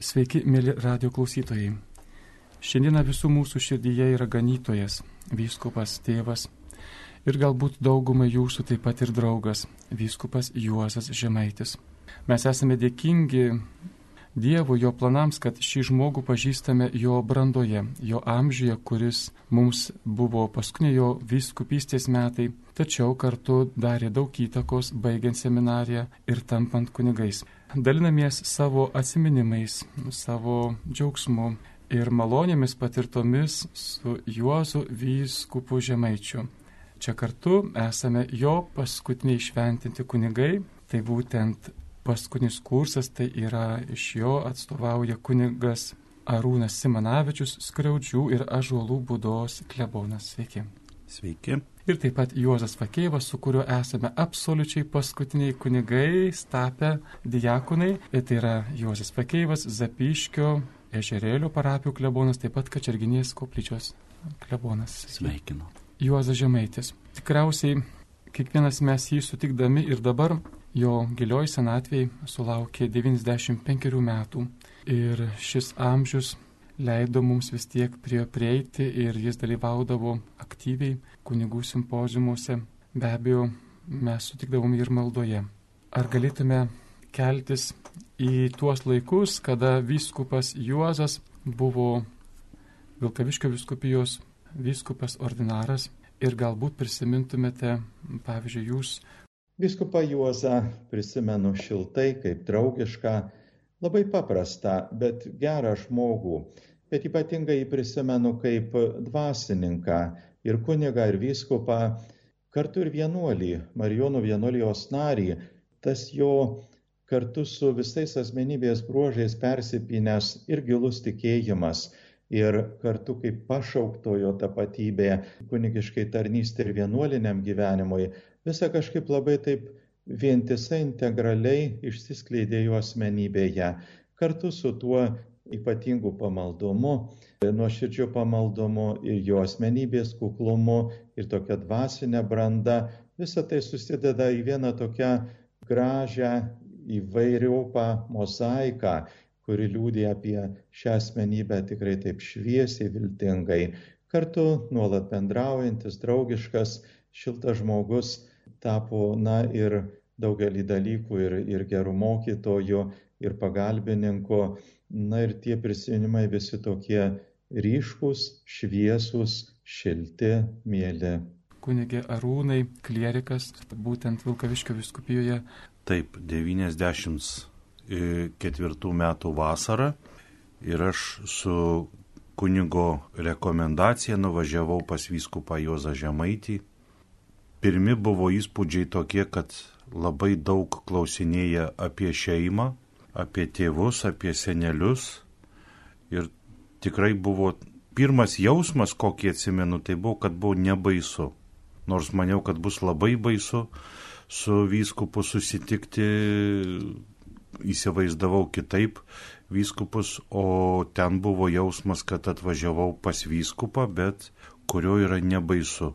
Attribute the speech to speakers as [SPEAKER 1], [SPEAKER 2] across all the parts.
[SPEAKER 1] Sveiki, mėly radio klausytojai. Šiandieną visų mūsų širdyje yra ganytojas, vyskupas, tėvas ir galbūt daugumai jūsų taip pat ir draugas, vyskupas Juozas Žemaitis. Mes esame dėkingi Dievo jo planams, kad šį žmogų pažįstame jo brandoje, jo amžiuje, kuris mums buvo paskutinė jo vyskupystės metai, tačiau kartu darė daug įtakos baigiant seminariją ir tampant kunigais dalinamės savo atsiminimais, savo džiaugsmu ir malonėmis patirtomis su Juozu Vyskupu Žemaičiu. Čia kartu esame jo paskutiniai šventinti kunigai, tai būtent paskutinis kursas, tai yra iš jo atstovauja kunigas Arūnas Simanavičius, Skriaudžių ir Ažuolų būdos klebonas. Sveiki.
[SPEAKER 2] Sveiki
[SPEAKER 1] ir taip pat Juozas Vakėvas, su kuriuo esame absoliučiai paskutiniai kunigai, tapę diakonai. Ir tai yra Juozas Vakėvas, Zapiškio, Ežerėlio parapijų klebonas, taip pat Kačerginės koplyčios klebonas.
[SPEAKER 2] Sveikinu.
[SPEAKER 1] Juozas Žemaitis. Tikriausiai kiekvienas mes jį sutikdami ir dabar jo gilioj senatvėj sulaukė 95 metų. Ir šis amžius leido mums vis tiek prie prieiti ir jis dalyvaudavo aktyviai kunigų simpozimuose. Be abejo, mes sutikdavom ir maldoje. Ar galėtume keltis į tuos laikus, kada vyskupas Juozas buvo Vilkaviškio viskupijos vyskupas ordinaras ir galbūt prisimintumėte, pavyzdžiui, jūs.
[SPEAKER 3] Viskupą Juozą prisimenu šiltai, kaip draugišką, labai paprastą, bet gerą žmogų bet ypatingai jį prisimenu kaip dvasininką ir kunigą ir vyskupą, kartu ir vienuolį, Marijonų vienuolijos narį. Tas jo kartu su visais asmenybės bruožais persipinęs ir gilus tikėjimas ir kartu kaip pašauktojo tapatybė, kunigiškai tarnystė ir vienuoliniam gyvenimui, visa kažkaip labai taip vientisai integraliai išsiskleidė jo asmenybėje. Kartu su tuo ypatingu pamaldumu, nuoširdžiu pamaldumu ir jo asmenybės kuklumu ir tokia dvasinė branda, visa tai susideda į vieną tokią gražią įvairiopą mozaiką, kuri liūdė apie šią asmenybę tikrai taip šviesiai, viltingai. Kartu nuolat bendraujantis, draugiškas, šiltas žmogus tapo, na ir daugelį dalykų ir, ir gerų mokytojų, ir pagalbininkų Na ir tie prisiminimai visi tokie ryškus, šviesus, šilti, mėly.
[SPEAKER 1] Kunigė Arūnai, klierikas, būtent Vilkaviškio viskupijoje.
[SPEAKER 2] Taip, 94 metų vasarą ir aš su kunigo rekomendacija nuvažiavau pas vyskupą Jozą Žemaitį. Pirmi buvo įspūdžiai tokie, kad labai daug klausinėja apie šeimą, apie tėvus, apie senelius. Ir tikrai buvo pirmas jausmas, kokį atsimenu, tai buvo, kad buvo nebaisu. Nors maniau, kad bus labai baisu su vyskupu susitikti, įsivaizdavau kitaip vyskupus, o ten buvo jausmas, kad atvažiavau pas vyskupą, bet kurio yra nebaisu.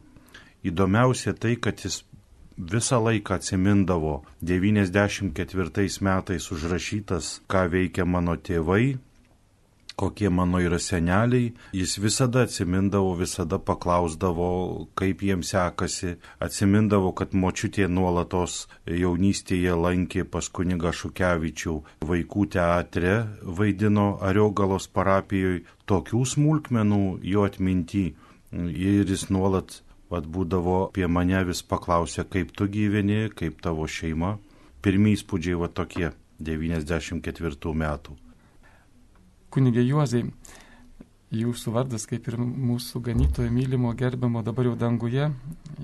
[SPEAKER 2] Įdomiausia tai, kad jis visą laiką atsimindavo 94 metais užrašytas, ką veikia mano tėvai, kokie mano yra seneliai, jis visada atsimindavo, visada paklausdavo, kaip jiems sekasi, atsimindavo, kad močiutė nuolatos jaunystėje lankė pas kuniga Šukevičių vaikų teatre, vaidino Ariogalos parapijoje, tokių smulkmenų jo atminti ir jis nuolat Vat būdavo apie mane vis paklausę, kaip tu gyveni, kaip tavo šeima. Pirmieji įspūdžiai va tokie 94 metų.
[SPEAKER 1] Kunigė Juozai, jūsų vardas, kaip ir mūsų ganytojo mylimo gerbiamo dabar jau danguje,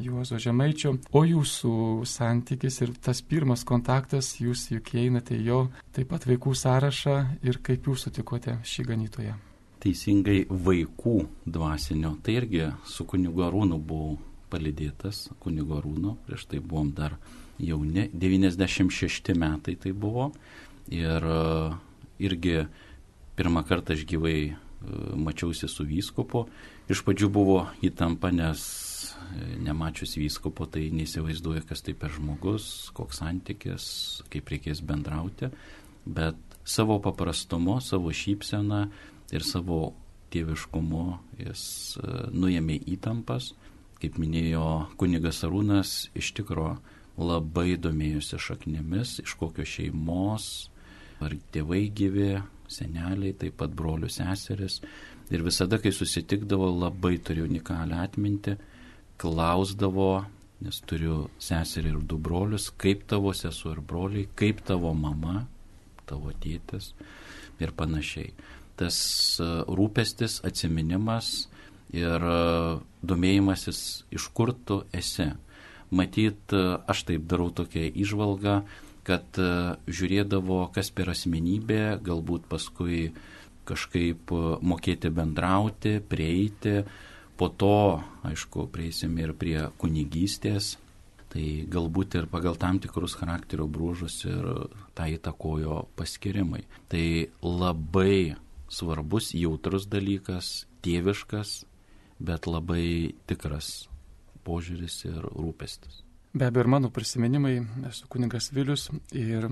[SPEAKER 1] Juozo Žemaičio, o jūsų santykis ir tas pirmas kontaktas, jūs juk einate jo taip pat vaikų sąrašą ir kaip jūs sutikote šį ganytoją
[SPEAKER 2] teisingai vaikų dvasinio. Tai irgi su kunigu Arūnu buvau palidėtas, kunigu Arūnu, prieš tai buvom dar jauni, 96 metai tai buvo. Ir e, irgi pirmą kartą aš gyvai e, mačiausi su vyskupu. Iš pradžių buvo įtampa, nes e, nemačius vyskupo, tai neįsivaizduoju, kas tai per žmogus, koks santykis, kaip reikės bendrauti. Bet
[SPEAKER 4] savo paprastumu, savo šypsena ir savo tėviškumu jis e, nuėmė įtampas. Kaip minėjo kunigas Arūnas, iš tikro labai domėjusi šaknimis, iš kokios šeimos, ar tėvai gyvi, seneliai, taip pat brolių seseris. Ir visada, kai susitikdavo, labai turiu unikalią atmintį, klausdavo, nes turiu seserį ir du brolius, kaip tavo sesuo ir broliai, kaip tavo mama, tavo tėtis ir panašiai tas e, rūpestis, atsiminimas ir e, domėjimasis, iš kur tu esi. Matyt, e, aš taip darau tokią išvalgą, kad žiūrėdavo, kas per asmenybė, galbūt paskui kažkaip mokėti bendrauti, prieiti. Po to, aišku, prieisim ir prie kunigystės, tai galbūt ir pagal tam tikrus charakterio bruožus ir tą įtakojo paskirimai. Tai labai svarbus, jautrus dalykas, tėviškas, bet labai tikras požiūris ir rūpestis.
[SPEAKER 1] Be abejo, ir mano prisiminimai, esu kuningas Vilius ir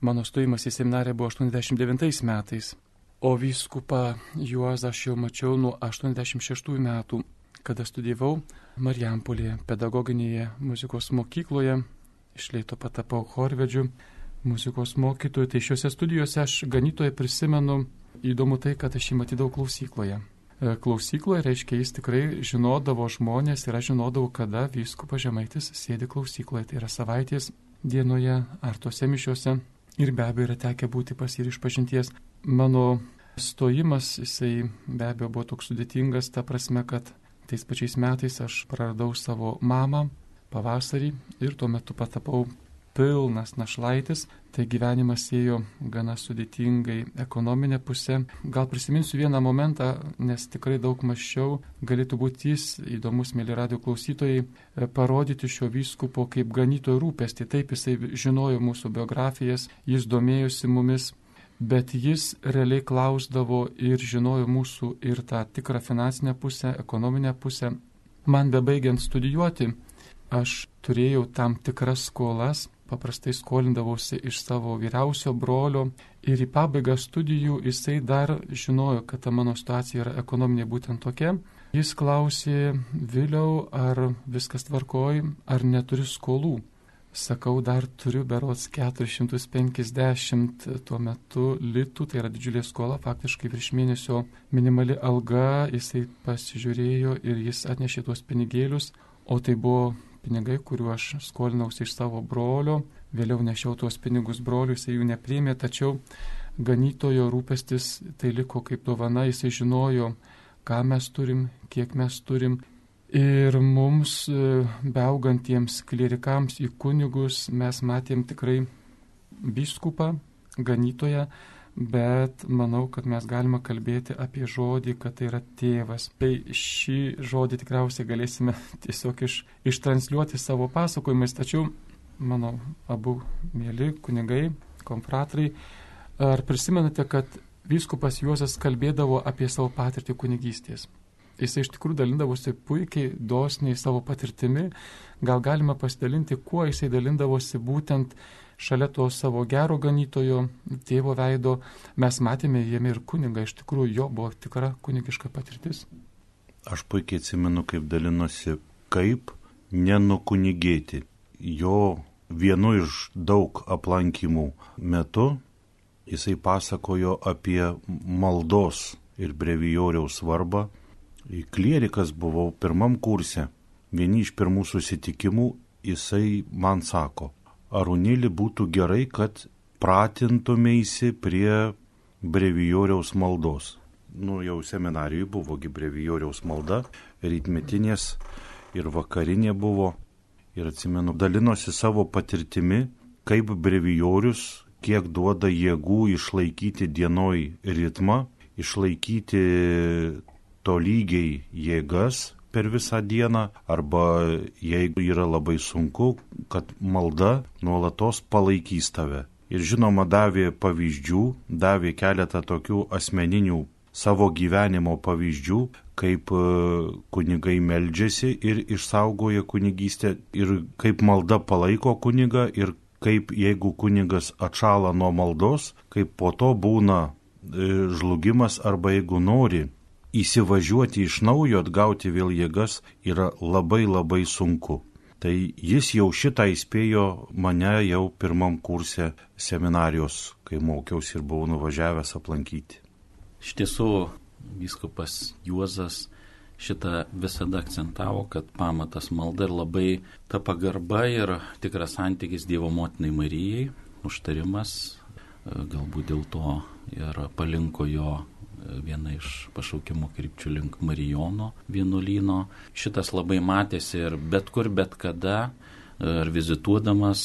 [SPEAKER 1] mano stojimas į seminariją buvo 89 metais, o vyskupą Juozą aš jau mačiau nuo 86 metų, kada studijavau Marijampolėje pedagoginėje muzikos mokykloje, išleito patapau chorvedžiu muzikos mokytoju, tai šiuose studijose aš ganytoje prisimenu įdomu tai, kad aš jį matydavau klausykloje. E, klausykloje reiškia, jis tikrai žinodavo žmonės ir aš žinodavau, kada vyskupas žemaitis sėdi klausykloje, tai yra savaitės dienoje ar tose mišiuose. Ir be abejo yra tekę būti pas ir išpažinties. Mano stojimas, jisai be abejo buvo toks sudėtingas, ta prasme, kad tais pačiais metais aš praradau savo mamą pavasarį ir tuo metu patapau pilnas našlaitis, tai gyvenimas ėjo gana sudėtingai ekonominė pusė. Gal prisiminsiu vieną momentą, nes tikrai daug maščiau, galėtų būti jis įdomus, mėly radio klausytojai, e, parodyti šio vyskupo kaip ganytojo rūpestį. Taip jisai žinojo mūsų biografijas, jis domėjosi mumis. Bet jis realiai klausdavo ir žinojo mūsų ir tą tikrą finansinę pusę, ekonominę pusę. Man bebaigiant studijuoti, aš turėjau tam tikras skolas, paprastai skolindavausi iš savo vyriausio brolio ir į pabaigą studijų jisai dar žinojo, kad ta mano situacija yra ekonominė būtent tokia. Jis klausė vėliau, ar viskas tvarkoj, ar neturi skolų. Sakau, dar turiu berots 450 tuo metu litų, tai yra didžiulė skola, faktiškai virš mėnesio minimali alga, jisai pasižiūrėjo ir jis atnešė tuos pinigėlius, o tai buvo pinigai, kuriuos aš skolinausi iš savo brolio, vėliau nešiau tuos pinigus broliui, jisai jų nepriėmė, tačiau ganytojo rūpestis tai liko kaip dovana, jisai žinojo, ką mes turim, kiek mes turim. Ir mums, e, beaugantiems klerikams į kunigus, mes matėm tikrai biskupą, ganytoją, bet manau, kad mes galime kalbėti apie žodį, kad tai yra tėvas. Tai šį žodį tikriausiai galėsime tiesiog iš, ištransliuoti savo pasakojimais, tačiau mano abu mėly kunigai, konfratrai, ar prisimenate, kad vyskupas Juozas kalbėdavo apie savo patirtį kunigystės? Jisai iš tikrųjų dalindavosi puikiai, dosniai savo patirtimi, gal galima pasidalinti, kuo jisai dalindavosi būtent šalia to savo gero ganytojo tėvo veido mes matėme jame ir kunigą, iš tikrųjų jo buvo tikra kunigiška patirtis.
[SPEAKER 2] Aš puikiai atsimenu, kaip dalinosi, kaip nenukunigėti. Jo vienu iš daug aplankymų metu jisai pasakojo apie maldos ir brevijoriaus svarbą. Klierikas buvau pirmam kurse. Vieni iš pirmų susitikimų jisai man sako, Arunėlį būtų gerai, kad pratintumėsi prie brevijoriaus maldos. Nu, jau seminarijoje buvogi brevijoriaus malda, rytmetinės ir vakarinė buvo. Ir atsimenu, dalinosi savo patirtimi, kaip brevijorius, kiek duoda jėgų išlaikyti dienoj ritmą, išlaikyti tolygiai jėgas per visą dieną, arba jeigu yra labai sunku, kad malda nuolatos palaikys tave. Ir žinoma, davė pavyzdžių, davė keletą tokių asmeninių savo gyvenimo pavyzdžių, kaip e, kunigai meldžiasi ir išsaugoja kunigystę, ir kaip malda palaiko kunigą, ir kaip jeigu kunigas atšala nuo maldos, kaip po to būna e, žlugimas arba jeigu nori įsivažiuoti iš naujo, atgauti vėl jėgas yra labai labai sunku. Tai jis jau šitą įspėjo mane jau pirmam kurse seminarijos, kai mokiausi ir buvau nuvažiavęs aplankyti.
[SPEAKER 4] Iš tiesų, vyskupas Juozas šitą visada akcentavo, kad pamatas malda ir labai ta pagarba ir tikras santykis Dievo motinai Marijai, užtarimas, e, galbūt dėl to ir palinko jo viena iš pašaukimo krypčių link Marijono vienuolyno. Šitas labai matėsi ir bet kur, bet kada, e, ar vizituodamas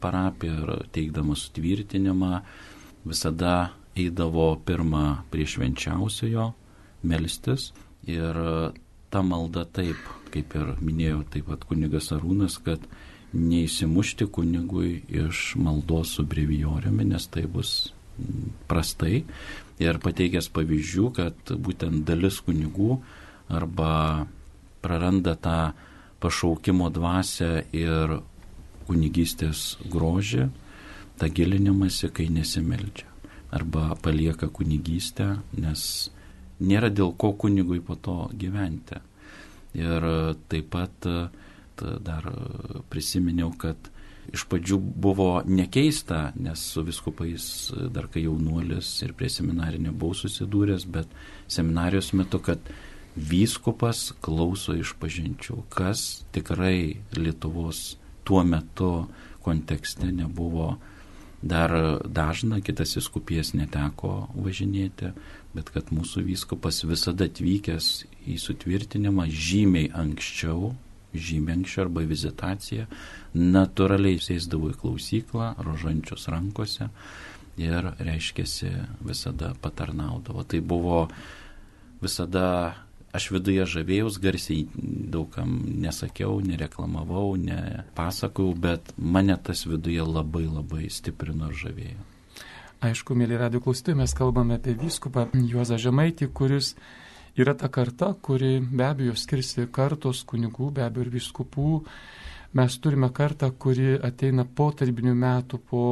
[SPEAKER 4] parapiją, ar teikdamas sutvirtinimą, visada eidavo pirmą prie švenčiausiojo melstis Ir e, ta malda taip, kaip ir minėjo taip pat kunigas Arūnas, kad neįsimušti kunigui iš maldos su brevijoriumi, nes tai bus prastai. Ir pateikęs pavyzdžių, kad būtent dalis kunigų arba praranda tą pašaukimo dvasę ir kunigystės grožį, tą gilinimąsi, kai nesimeldžia. Arba palieka kunigystę, nes nėra dėl ko kunigui po to gyventi. Ir taip pat dar prisiminiau, kad iš pradžių buvo nekeista, nes su viskupais dar kai jaunuolis ir prie seminarinio buvau susidūręs, bet seminarijos metu, kad vyskupas klauso iš pažinčių, kas tikrai Lietuvos tuo metu kontekste nebuvo dar dažna, kitas viskupijas neteko važinėti, bet kad mūsų vyskupas visada atvykęs į sutvirtinimą žymiai anksčiau, žymiai anksčiau arba vizitaciją, natūraliai sėsdavo į klausyklą, rožančius rankose ir, reiškia, visada patarnaudavo. Tai buvo visada aš viduje žavėjaus, garsiai daugam nesakiau, nereklamavau, nepasakau, bet mane tas viduje labai labai stiprino ir žavėjo.
[SPEAKER 1] Aišku, mėly radio klausytojai, mes kalbame apie vyskupą Juozą Žemaitį, kuris yra ta karta, kuri be abejo skirsi kartos kunigų, be abejo ir vyskupų. Mes turime kartą, kuri ateina po tarybinių metų, po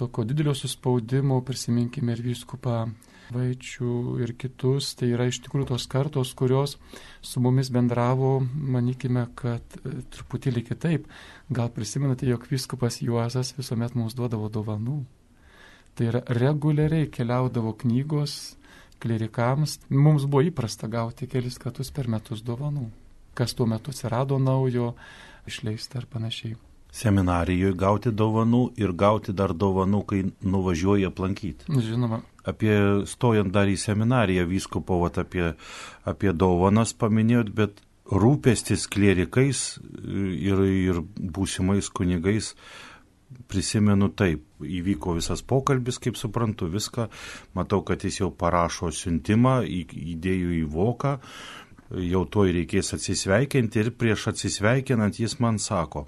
[SPEAKER 1] tokio didelio suspaudimo, prisiminkime ir vyskupą Vaičių ir kitus. Tai yra iš tikrųjų tos kartos, kurios su mumis bendravo, manykime, kad e, truputėlį kitaip. Gal prisimenate, jog viskupas Juozas visuomet mums duodavo dovanų. Tai yra reguliariai keliaudavo knygos klerikams. Mums buvo įprasta gauti kelis kartus per metus dovanų. Kas tuo metu atsirado naujo, išleista ar panašiai.
[SPEAKER 2] Seminarijoje gauti dovanų ir gauti dar dovanų, kai nuvažiuoji aplankyti.
[SPEAKER 1] Žinoma.
[SPEAKER 2] Apie stojant dar į seminariją vyskupo, apie, apie dovanas paminėjot, bet rūpestis klierikais ir, ir būsimais kunigais prisimenu taip, įvyko visas pokalbis, kaip suprantu, viską, matau, kad jis jau parašo siuntimą, įdėjau į voką, jau to reikės atsisveikinti ir prieš atsisveikinant jis man sako,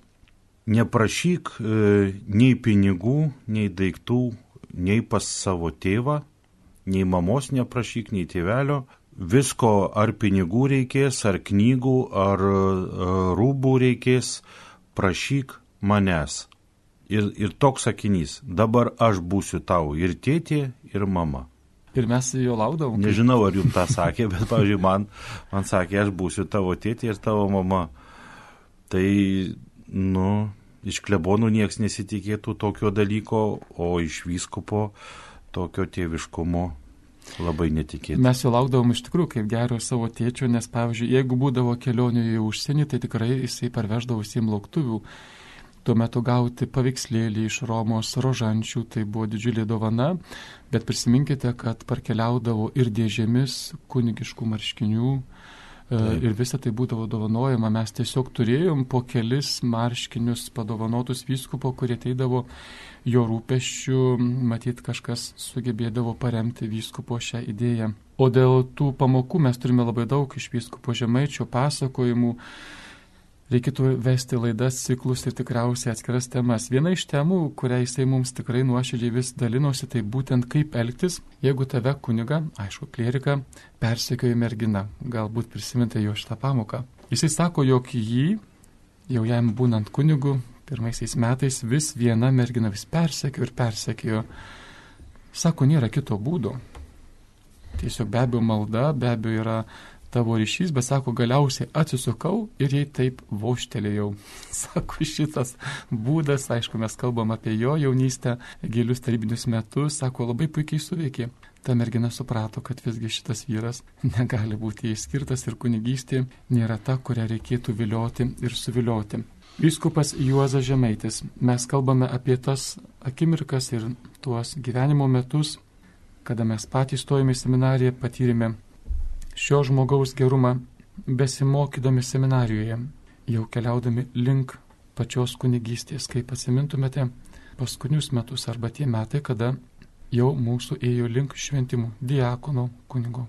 [SPEAKER 2] neprašyk e, nei pinigų, nei daiktų, nei pas savo tėvą, nei mamos neprašyk, nei tėvelio, visko ar pinigų reikės, ar knygų, ar e, rūbų reikės, prašyk manęs Ir, ir toks sakinys, dabar aš būsiu tau ir tėtė, ir mama.
[SPEAKER 1] Ir mes jo laukdavom.
[SPEAKER 2] Nežinau, ar jums tą sakė, bet, pavyzdžiui, man, man sakė, aš būsiu tavo tėtė ir tavo mama. Tai, nu, iš klebonų nieks nesitikėtų tokio dalyko, o iš vyskupo tokio tėviškumo labai netikėta.
[SPEAKER 1] Mes jo laukdavom iš tikrųjų kaip gero savo tėčio, nes, pavyzdžiui, jeigu būdavo kelionių į užsienį, tai tikrai jisai parveždavo visiems lauktuvių tuo metu gauti paveikslėlį iš Romos rožančių, tai buvo didžiulė dovana, bet prisiminkite, kad parkeliaudavo ir dėžėmis kunigiškų marškinių. E, Taip. Ir visa tai būdavo dovanojama. Mes tiesiog turėjom po kelis marškinius padovanotus vyskupo, kurie teidavo jo rūpeščių, matyt, kažkas sugebėdavo paremti vyskupo šią idėją. O dėl tų pamokų mes turime labai daug iš vyskupo žemaičio pasakojimų reikėtų vesti laidas, ciklus ir tikriausiai atskiras temas. Viena iš temų, kurią jisai mums tikrai nuoširdžiai vis dalinosi, tai būtent kaip elgtis, jeigu tave kuniga, aišku, klierika, persekioja mergina. Galbūt prisiminti jo šitą pamoką. Jisai sako, jog jį, jau jam būnant kunigu, pirmaisiais metais vis viena mergina vis persekio ir persekio. Sako, nėra kito būdo. Tiesiog be abejo malda, be abejo yra tavo ryšys, bet sako, galiausiai atsisukau ir jai taip voštelėjau. Sako, šitas būdas, aišku, mes kalbam apie jo jaunystę, gilius tarybinius metus, sako, labai puikiai suveikė. Ta mergina suprato, kad visgi šitas vyras negali būti įskirtas ir kunigystė nėra ta, kurią reikėtų vilioti ir suvilioti. Vyskupas Juozas Žemaitis. Mes kalbame apie tas akimirkas ir tuos gyvenimo metus, kada mes patys stojame į seminariją, patyrėme šio žmogaus gerumą besimokydami seminarijoje, jau keliaudami link pačios kunigystės, kaip atsimintumėte paskutinius metus arba tie metai, kada jau mūsų ėjo link šventimų diakono kunigo.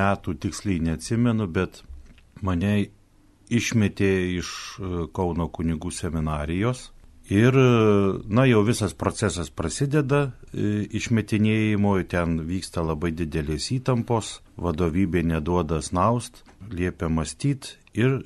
[SPEAKER 2] Metų tiksliai neatsimenu, bet mane išmetė iš e, Kauno kunigų seminarijos Ir, na, jau visas procesas prasideda e, išmetinėjimo, ten vyksta labai didelės įtampos, vadovybė neduoda snaust, liepia mąstyti ir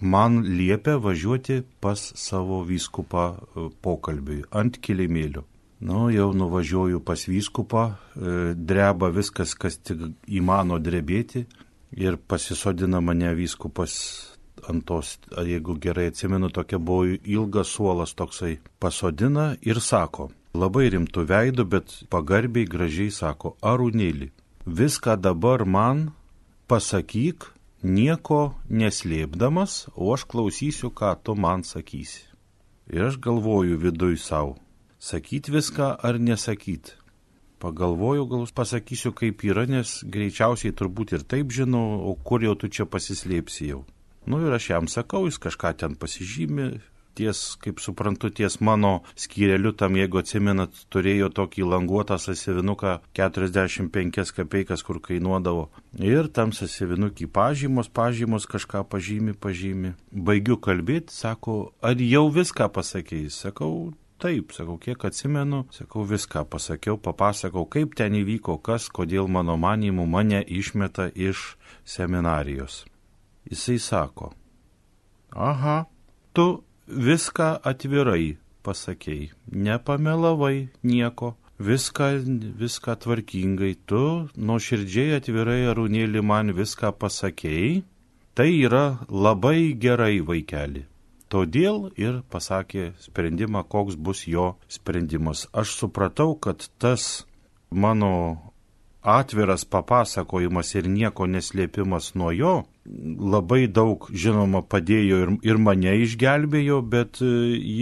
[SPEAKER 2] man liepia važiuoti pas savo vyskupą e, pokalbiui ant kilimėlių. Nu, jau nuvažiuoju pas vyskupą, e, dreba viskas, kas tik įmano drebėti ir pasisodina mane vyskupas ant tos, jeigu gerai atsimenu, tokia buvo ilgas suolas toksai, pasodina ir sako, labai rimtų veidų, bet pagarbiai gražiai sako, arūnėlį, viską dabar man pasakyk, nieko neslėpdamas, o aš klausysiu, ką tu man sakysi. Ir aš galvoju viduj savo, sakyt viską ar nesakyt. Pagalvoju, gal pasakysiu, kaip yra, nes greičiausiai turbūt ir taip žinau, o kur jau tu čia pasislėpsi jau. Nu ir aš jam sakau, jis kažką ten pasižymi, ties, kaip suprantu, ties mano skyreliu, tam jeigu atsimenat, turėjo tokį languotą sasivinuką 45 kapeikas, kur kainuodavo. Ir tam sasivinukį pažymos, pažymos kažką pažymi, pažymi. Baigiu kalbėti, sako, ar jau viską pasakėjai? Sakau, Taip, sakau, kiek atsimenu, sakau, viską pasakiau, papasakau, kaip ten įvyko, kas, kodėl mano manimu mane išmeta iš seminarijos jisai sako, aha, tu viską atvirai pasakėjai, nepamelavai nieko, viską, viską tvarkingai, tu nuoširdžiai atvirai arūnėlį man viską pasakėjai, tai yra labai gerai vaikeli. Todėl ir pasakė sprendimą, koks bus jo sprendimas. Aš supratau, kad tas mano atviras papasakojimas ir nieko neslėpimas nuo jo labai daug, žinoma, padėjo ir, ir mane išgelbėjo, bet e,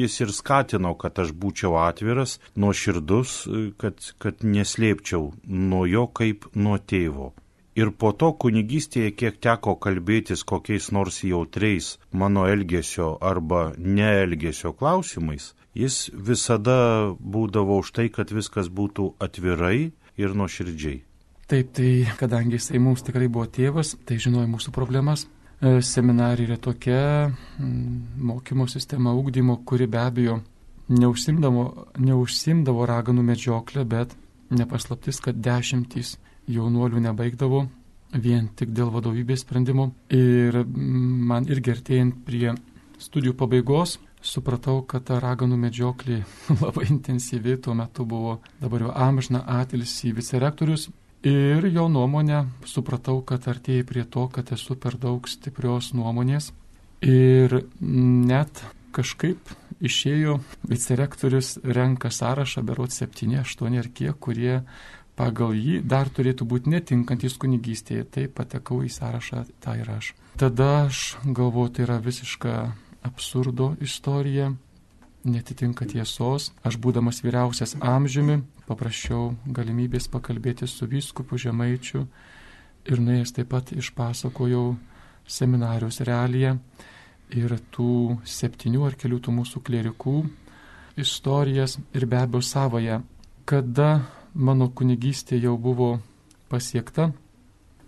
[SPEAKER 2] jis ir skatino, kad aš būčiau atviras, nuoširdus, e, kad, kad neslėpčiau nuo jo kaip nuo tėvo. Ir po to kunigystėje, kiek teko kalbėtis kokiais nors jautriais mano elgesio arba neelgesio klausimais, jis visada būdavo už tai, kad viskas būtų atvirai ir nuoširdžiai.
[SPEAKER 1] Taip, tai kadangi jisai mums tikrai buvo tėvas, tai žinojo mūsų problemas. E, seminarija yra tokia mokymo sistema ūkdymo, kuri be abejo neužsimdavo, neužsimdavo raganų medžioklę, bet nepaslaptis, kad dešimtys jaunuolių nebaigdavo vien tik dėl vadovybės sprendimų. Ir man irgi artėjant prie studijų pabaigos, supratau, kad ta raganų medžioklė labai intensyvi, tuo metu buvo dabar jau amžina atilsį vicerektorius Ir jo nuomonę supratau, kad artėjai prie to, kad esu per daug stiprios nuomonės. Ir net kažkaip išėjo vicerektorius renka sąrašą, berot 7, 8 ar kiek, kurie pagal jį dar turėtų būti netinkantys kunigystėje. Tai patekau į sąrašą, tai ir aš. Tada aš galvoju, tai yra visiška absurdo istorija netitinka tiesos. Aš būdamas vyriausias amžiumi paprašiau galimybės pakalbėti su vyskupu Žemaičiu ir nuėjęs taip pat išpasakojau seminarijos realiją ir tų septynių ar kelių tų mūsų klerikų istorijas ir be abejo savoje, kada mano kunigystė jau buvo pasiekta,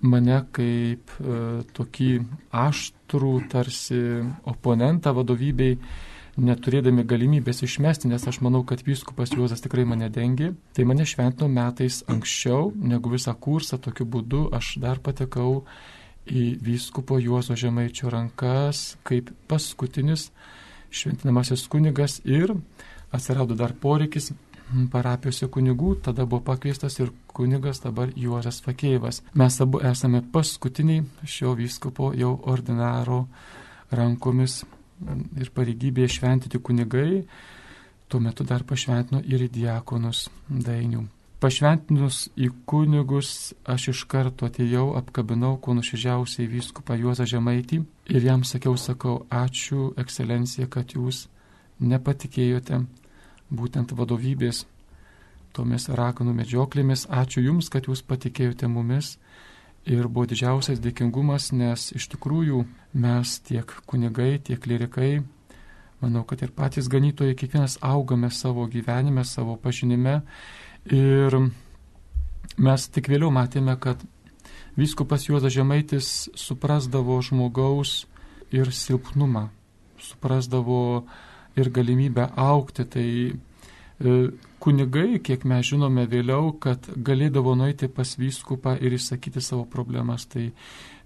[SPEAKER 1] mane kaip e, tokį aštrų tarsi oponentą vadovybei neturėdami galimybės išmesti, nes aš manau, kad vyskupas Juozas tikrai mane dengi, tai mane šventino metais anksčiau negu visą kursą, tokiu būdu aš dar patekau į vyskupo Juozo Žemaičio rankas kaip paskutinis šventinamasis kunigas ir atsirado dar poreikis parapijose kunigų, tada buvo pakviestas ir kunigas dabar Juozas Fakėjevas. Mes abu esame paskutiniai šio vyskupo jau ordinaro rankomis ir pareigybėje šventyti kunigai, tuo metu dar pašventino ir į diakonus dainių. Pašventinus į kunigus aš iš karto atėjau, apkabinau kuo nuširdžiausiai vyskupą Juozą Žemaitį ir jam sakiau, sakau, ačiū ekscelencija, kad jūs nepatikėjote būtent vadovybės tomis raganų medžioklėmis. Ačiū Jums, kad Jūs patikėjote mumis. Ir buvo didžiausias dėkingumas, nes iš tikrųjų mes tiek kunigai, tiek klerikai, manau, kad ir patys ganytojai, kiekvienas augame savo gyvenime, savo pažinime. Ir mes tik vėliau matėme, kad Vyskupas Juozas Žemaitis suprasdavo žmogaus ir silpnumą, suprasdavo ir galimybę aukti. Tai e, kunigai, kiek mes žinome vėliau, kad galėdavo nueiti pas vyskupą ir išsakyti savo problemas. Tai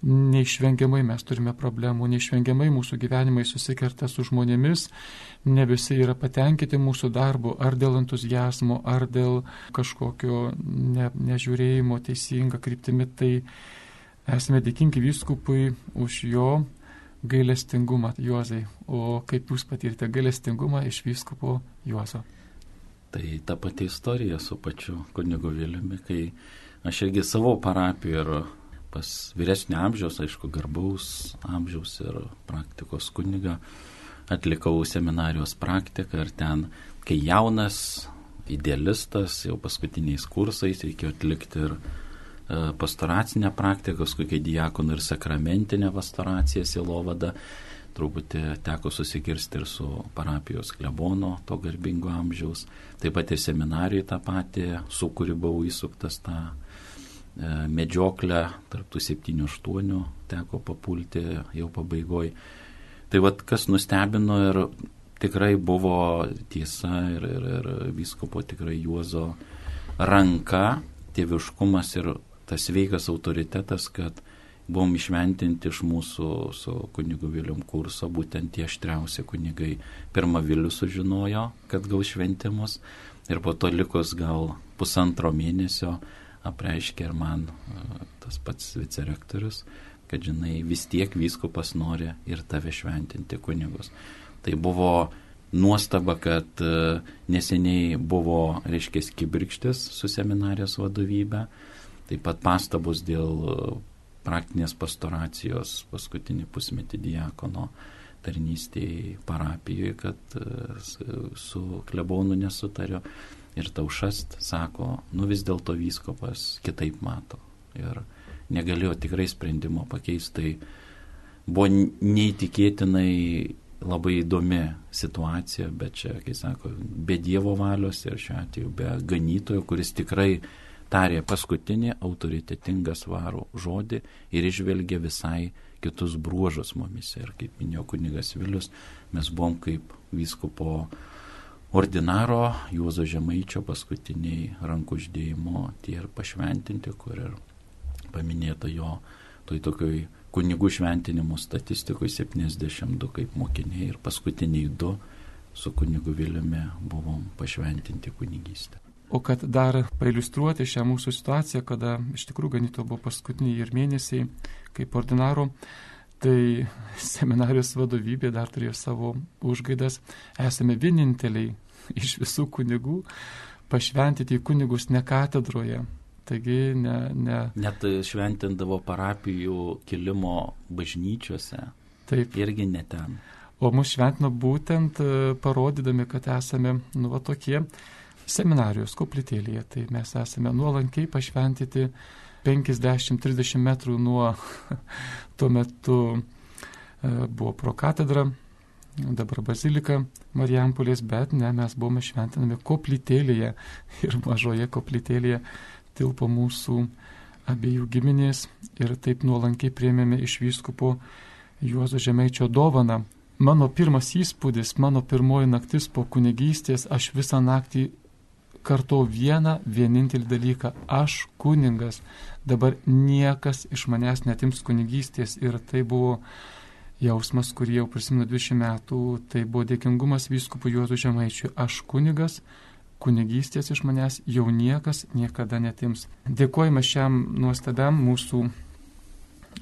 [SPEAKER 1] neišvengiamai mes turime problemų, neišvengiamai mūsų gyvenimai susikerta su žmonėmis, ne visi yra patenkinti mūsų darbu, ar dėl entuzijazmo, ar dėl kažkokio ne, nežiūrėjimo teisinga kryptimi. Tai esame dėkingi vyskupui už jo gailestingumą, Juozai. O kaip jūs patirti gailestingumą iš vyskupo Juozo?
[SPEAKER 4] Tai ta pati istorija su pačiu kunigu Viliumi, kai aš irgi savo parapiją ir pas vyresnio amžiaus, aišku, garbaus amžiaus ir praktikos kuniga atlikau seminarijos praktiką ir ten, kai jaunas idealistas, jau paskutiniais kursais reikėjo atlikti ir E, pastoracinę praktiką, kokia diakonų ir sakramentinė pastoracija silovada. Truputį teko susikirsti ir su parapijos klebono, to garbingo amžiaus. Taip pat ir seminarijai tą patį, su kuri buvau įsuktas tą e, medžioklę, tarptų 7-8 teko papulti jau pabaigoje. Tai vad kas nustebino ir tikrai buvo tiesa ir, ir, ir viskopo tikrai Juozo ranka, tėviškumas ir tas sveikas autoritetas, kad buvom išventinti iš mūsų su kunigu Vilium kurso, būtent tie aštriausi kunigai. Pirmą Vilių sužinojo, kad gal šventimus ir po to likus gal pusantro mėnesio apreiškė ir man e, tas pats vicerektorius, kad žinai, vis tiek vyskupas nori ir tave šventinti kunigus. Tai buvo nuostaba, kad e, neseniai buvo, reiškia, kibirkštis su seminarijos vadovybė Taip pat pastabos dėl praktinės pastoracijos paskutinį pusmetį diakono tarnystėje parapijoje, kad e, su klebonu nesutariu. Ir taušast sako, nu vis dėlto vyskopas kitaip mato. Ir negalėjo tikrai sprendimo pakeisti. Tai buvo neįtikėtinai labai įdomi situacija, bet čia, kai sako, be Dievo valios ir šiuo atveju be ganytojo, kuris tikrai tarė paskutinį autoritetingą svarų žodį ir išvelgė visai kitus bruožus mumise. Ir kaip minėjo kunigas Vilius, mes buvom kaip vyskupo ordinaro Juozo Žemaičio paskutiniai rankų uždėjimo tie ir pašventinti, kur ir paminėta jo toj tokioj kunigų šventinimų statistikoje 72 kaip mokiniai ir paskutiniai du su kunigu Viliumi buvom pašventinti kunigystę.
[SPEAKER 1] O kad dar pailustruoti šią mūsų situaciją, kada iš tikrųjų ganyto buvo paskutiniai ir mėnesiai kaip ordinaro, tai seminarijos vadovybė dar turėjo savo užgaidas. Esame vieninteliai iš visų kunigų pašventyti į kunigus ne katedroje. Taigi ne, ne.
[SPEAKER 4] Net šventindavo parapijų kilimo bažnyčiose.
[SPEAKER 1] Taip.
[SPEAKER 4] Irgi ne ten.
[SPEAKER 1] O mus šventino būtent parodydami, kad esame, nu, va tokie seminarijos koplytėlėje. Tai mes esame nuolankiai pašventyti 50-30 metrų nuo tuo metu e, buvo pro katedrą, dabar bazilika Marijampolės, bet ne, mes buvome šventinami koplytėlėje ir mažoje koplytėlėje tilpo mūsų abiejų giminės ir taip nuolankiai priėmėme iš vyskupo Juozo Žemaičio dovaną. Mano pirmas įspūdis, mano pirmoji naktis po kunigystės, aš visą naktį kartu vieną vienintelį dalyką. Aš kuningas, dabar niekas iš manęs netims kunigystės ir tai buvo jausmas, kurį jau prisimenu 20 metų, tai buvo dėkingumas vyskupų Juozu Žemaičiui. Aš kunigas, kunigystės iš manęs jau niekas niekada netims. Dėkojame šiam nuostabiam mūsų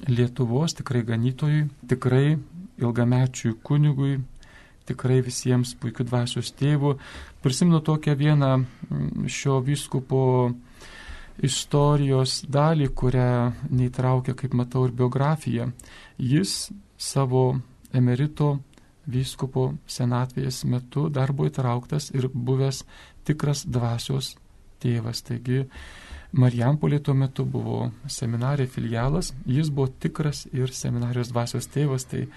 [SPEAKER 1] Lietuvos tikrai ganytojui, tikrai ilgamečiui kunigui, tikrai visiems puikių dvasios tėvų. Prisimenu tokią vieną mm, šio vyskupo istorijos dalį, kurią neįtraukia, kaip matau, ir biografija. Jis savo emerito vyskupo senatvės metu dar buvo įtrauktas ir buvęs tikras dvasios tėvas. Taigi Marijampolė tuo metu buvo seminarė filialas, jis buvo tikras ir seminarijos dvasios tėvas, tai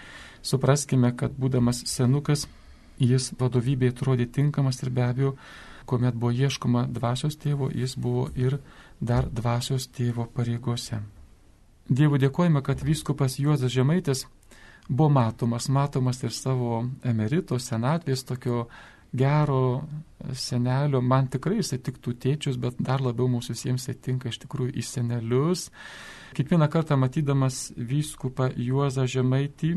[SPEAKER 1] supraskime, kad būdamas senukas, jis vadovybėje atrodė tinkamas ir be abejo, kuomet buvo ieškoma dvasios tėvo, jis buvo ir dar dvasios tėvo pareigose. Dievo dėkojame, kad vyskupas Juozas Žemaitis buvo matomas, matomas ir savo emerito senatvės tokio gero senelio, man tikrai jisai tiktų tėčius, bet dar labiau mūsų visiems jisai tinka iš tikrųjų į senelius. Kiekvieną kartą matydamas vyskupą Juozą Žemaitį,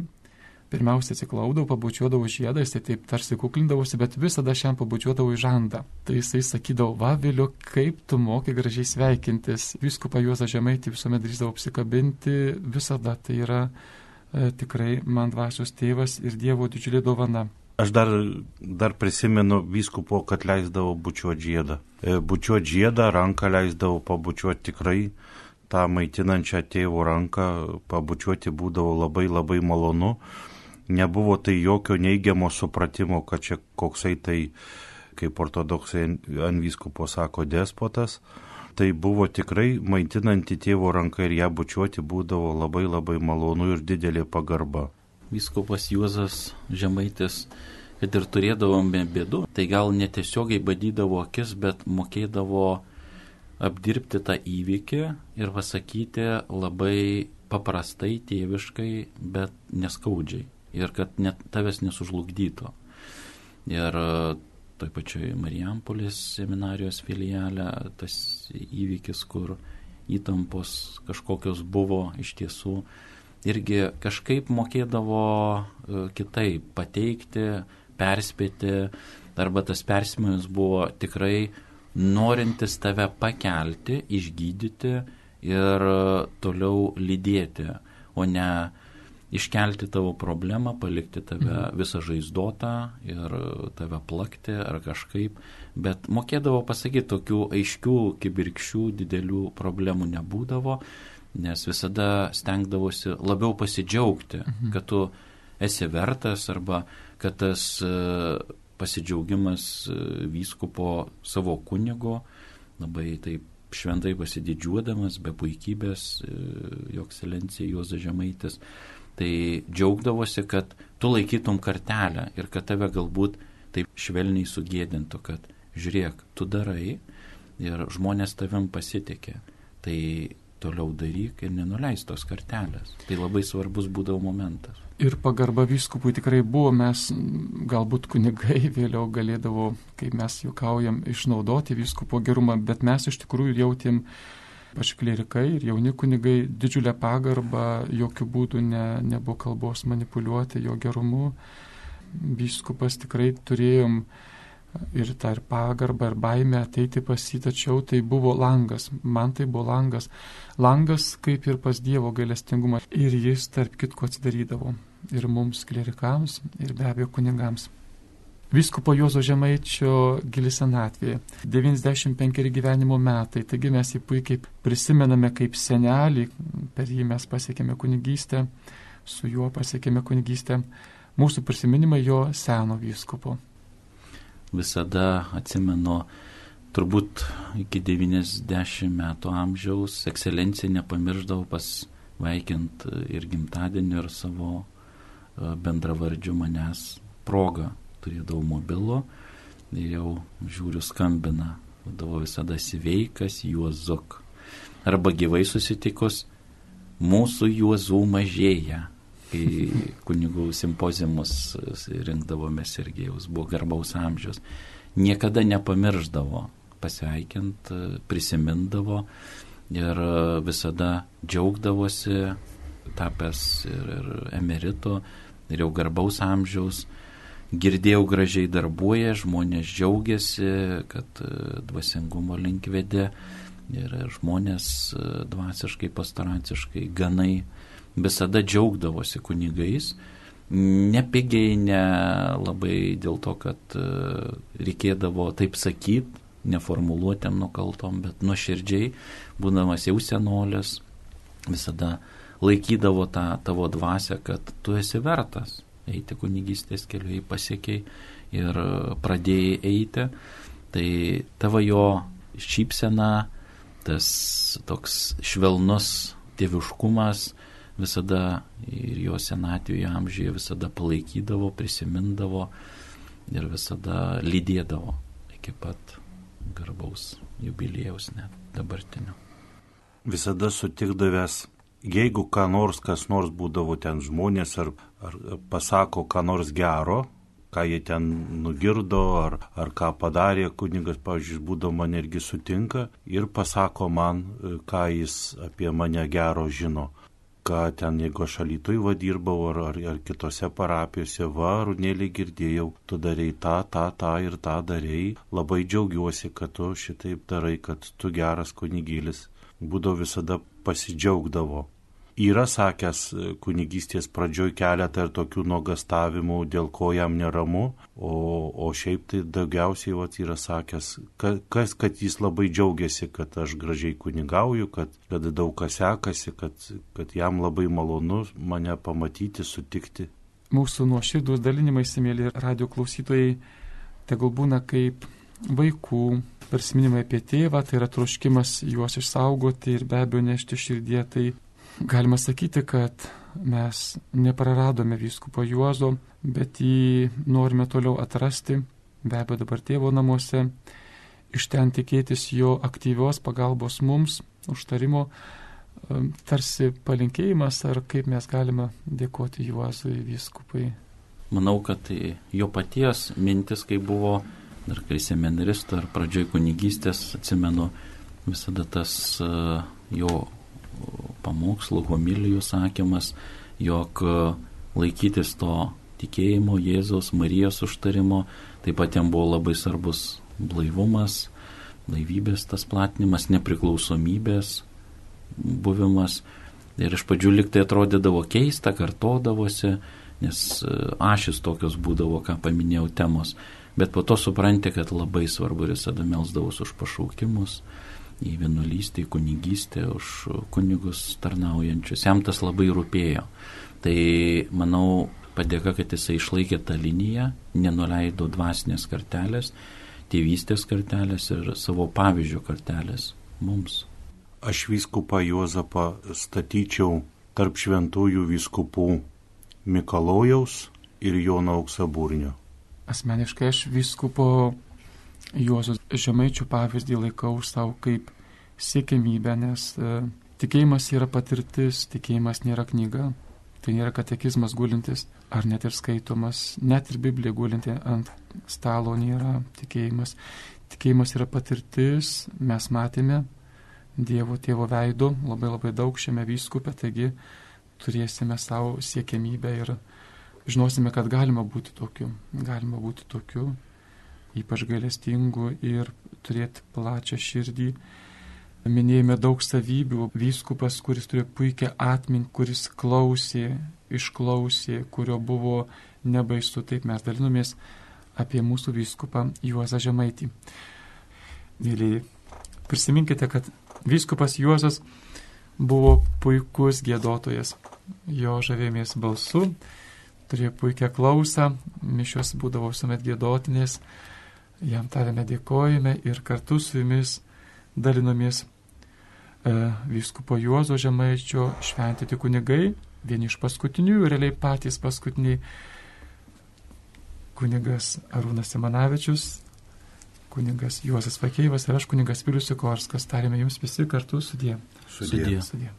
[SPEAKER 1] pirmiausia atsiklaudavau, pabučiuodavau žiedą, jisai taip tarsi kuklindavosi, bet visada šiam pabučiuodavau į žandą. Tai jisai sakydavo, va vėliau, kaip tu moki gražiai sveikintis. Vyskupą Juozą Žemaitį visuomet drįsdavau apsikabinti, visada tai yra e, tikrai man dvasios tėvas ir Dievo didžiulė dovana.
[SPEAKER 2] Aš dar, dar prisimenu vyskupo, kad leisdavo bučiuoti žiedą. E, bučiuoti žiedą, ranką leisdavo pabučiuoti tikrai, tą maitinančią tėvo ranką pabučiuoti būdavo labai labai malonu. Nebuvo tai jokio neigiamo supratimo, kad čia koksai tai, kaip ortodoksai ant vyskupo sako, despotas. Tai buvo tikrai maitinanti tėvo ranką ir ją bučiuoti būdavo labai labai malonu ir didelė pagarba
[SPEAKER 4] vyskupas Juozas Žemaitis, kad ir turėdavome bėdų, tai gal netiesiogiai badydavo akis, bet mokėdavo apdirbti tą įvykį ir pasakyti labai paprastai, tėviškai, bet neskaudžiai. Ir kad net tavęs nesužlugdytų. Ir e, toj pačioj Marijampolės seminarijos filialė tas įvykis, kur įtampos kažkokios buvo iš tiesų irgi kažkaip mokėdavo e, kitaip pateikti, perspėti, arba tas perspėjimas buvo tikrai norintis tave pakelti, išgydyti ir e, toliau lydėti, o ne iškelti tavo problemą, palikti tave mhm. visą žaizdotą ir tave plakti ar kažkaip, bet mokėdavo pasakyti, tokių aiškių, kibirkščių, didelių problemų nebūdavo nes visada stengdavosi labiau pasidžiaugti, mhm. kad tu esi vertas arba kad tas e, pasidžiaugimas e, vyskupo savo kunigo, labai taip šventai pasididžiuodamas, be puikybės, e, jo ekscelencija Juozas Žemaitis, tai džiaugdavosi, kad tu laikytum kartelę ir kad tave galbūt taip švelniai sugėdintų, kad žiūrėk, tu darai ir žmonės tavim pasitikė. Tai toliau daryk ir nenuleis tos kartelės. Tai labai svarbus būdavo momentas.
[SPEAKER 1] Ir pagarba vyskupui tikrai buvo, mes galbūt kunigai vėliau galėdavo, kaip mes juokaujam, išnaudoti vyskupo gerumą, bet mes iš tikrųjų jautėm, pač klerikai ir jauni kunigai, didžiulę pagarbą, jokių būdų ne, nebuvo kalbos manipuliuoti jo gerumu. Vyskupas tikrai turėjom ir tą ir pagarbą, ir baimę ateiti pas jį, tačiau tai buvo langas, man tai buvo langas, langas kaip ir pas Dievo gailestingumą ir jis tarp kitko atsidarydavo ir mums klerikams, ir be abejo kunigams. Vyskupo Jozo Žemaičio gili senatvė, 95 gyvenimo metai, taigi mes jį puikiai prisimename kaip senelį, per jį mes pasiekėme kunigystę, su juo pasiekėme kunigystę, mūsų prisiminimai jo seno vyskupo.
[SPEAKER 4] Visada atsimenu, turbūt iki 90 metų amžiaus ekscelencija nepamirždavau pasveikint ir gimtadienį ir savo e, bendravardžių manęs progą. Turėdavau mobilo ir jau žiūriu skambina, būdavo visada sveikas Juozuk. Arba gyvai susitikus, mūsų Juozų mažėja kai kunigų simpozimus rinkdavome Sergejaus, buvo garbaus amžiaus, niekada nepamirždavo pasveikint, prisimindavo ir visada džiaugdavosi tapęs ir, ir emeritu, ir jau garbaus amžiaus. Girdėjau gražiai darbuoja, žmonės džiaugiasi, kad e, dvasingumo link vedė ir žmonės e, dvasiškai, pastoraciškai ganai visada džiaugdavosi kunigais. Nepigiai, ne labai dėl to, kad e, reikėdavo taip sakyti, neformuluotėm nukaltom, bet nuoširdžiai, būdamas jau senolis, visada laikydavo tą tavo dvasę, kad tu esi vertas eiti kunigystės keliu, jei pasiekiai ir pradėjai eiti, tai tavo jo šypsena, tas toks švelnus tėviškumas visada ir jo senatvėje amžiuje visada palaikydavo, prisimindavo ir visada lydėdavo iki pat garbaus jubiliejaus net dabartinio.
[SPEAKER 2] Visada sutikdavęs, jeigu ką nors, kas nors būdavo ten žmonės ar, ar pasako ką nors gero, ką jie ten nugirdo ar, ar ką padarė, kunigas, pavyzdžiui, būdavo man irgi sutinka ir pasako man, ką jis apie mane gero žino. Ką ten, jeigu aš alytui vadirbau ar, ar, ar kitose parapijose, va, runėlį girdėjau, tu darei tą, tą, tą ir tą darei, labai džiaugiuosi, kad tu šitaip darai, kad tu geras kunigėlis. Būdavo visada pasidžiaugdavo yra sakęs e, kunigystės pradžioj keletą ir tokių nuogastavimų, dėl ko jam neramu, o, o šiaip tai daugiausiai vat, yra sakęs, kas, kad jis labai džiaugiasi, kad aš gražiai kunigauju, kad, kad daug kas sekasi, kad, kad jam labai malonu mane pamatyti, sutikti.
[SPEAKER 1] Mūsų nuoširdus dalinimai, simėlė radio klausytojai, tegul būna kaip vaikų prisiminimai apie tėvą, tai yra troškimas juos išsaugoti ir be abejo nešti širdie, tai Galima sakyti, kad mes nepraradome vyskupo Juozo, bet jį norime toliau atrasti, be abejo dabar tėvo namuose, iš ten tikėtis jo aktyvios pagalbos mums, užtarimo, um, tarsi palinkėjimas, ar kaip mes galime dėkoti Juozui vyskupai.
[SPEAKER 4] Manau, kad tai jo paties mintis, kai buvo dar kai seminaristo ar pradžioj kunigystės, atsimenu visada tas uh, jo pamokslų, homilijų sakymas, jog e, laikytis to tikėjimo Jėzaus, Marijos užtarimo, taip pat jam buvo labai svarbus blaivumas, blaivybės tas platinimas, nepriklausomybės buvimas. Ir iš pradžių liktai atrodydavo keista, kartodavosi, nes e, ašis tokios būdavo, ką paminėjau, temos. Bet po to supranti, kad labai svarbu ir visada melsdavus už pašaukimus, į vienuolystę, į kunigystę, už kunigus tarnaujančius. Jam tas labai rūpėjo. Tai manau, padėka, kad jisai išlaikė tą liniją, nenuleido dvasinės kartelės, tėvystės kartelės ir savo pavyzdžio kartelės mums.
[SPEAKER 2] Aš vyskupą Juozapą statyčiau tarp šventųjų vyskupų Mikalojaus ir Jono Auksaburnio.
[SPEAKER 1] Asmeniškai aš vyskupo Juozas Žemaičių pavyzdį laikau savo kaip siekimybę, nes e, tikėjimas yra patirtis, tikėjimas nėra knyga, tai nėra katekizmas gulintis ar net ir skaitomas, net ir Biblija gulinti ant stalo nėra tikėjimas. Tikėjimas yra patirtis, mes matėme Dievo tėvo veido labai labai daug šiame vyskupė, taigi turėsime savo siekimybę ir žinosime, kad galima būti tokiu, galima būti tokiu ypač gailestingų ir turėti plačią širdį. Minėjome daug savybių. Vyskupas, kuris turėjo puikią atmintį, kuris klausė, išklausė, kurio buvo nebaisu. Taip mes dalinomės apie mūsų vyskupą Juozą Žemaitį. Mėlyje, prisiminkite, kad vyskupas Juozas buvo puikus gėdotojas. Jo žavėjomės balsu, turėjo puikią klausą, mišios būdavo visuomet gėdotinės Jam tarėme dėkojame ir kartu su jumis dalinomės e, vyskupo Juozo Žemaičio šventyti kunigai, vieni iš paskutinių, realiai patys paskutiniai kunigas Arūnas Simanavičius, kunigas Juozas Vakeivas ir aš kunigas Vilius Sikorskas. Tarėme jums visi kartu sudė.
[SPEAKER 2] Sudė.
[SPEAKER 1] sudė.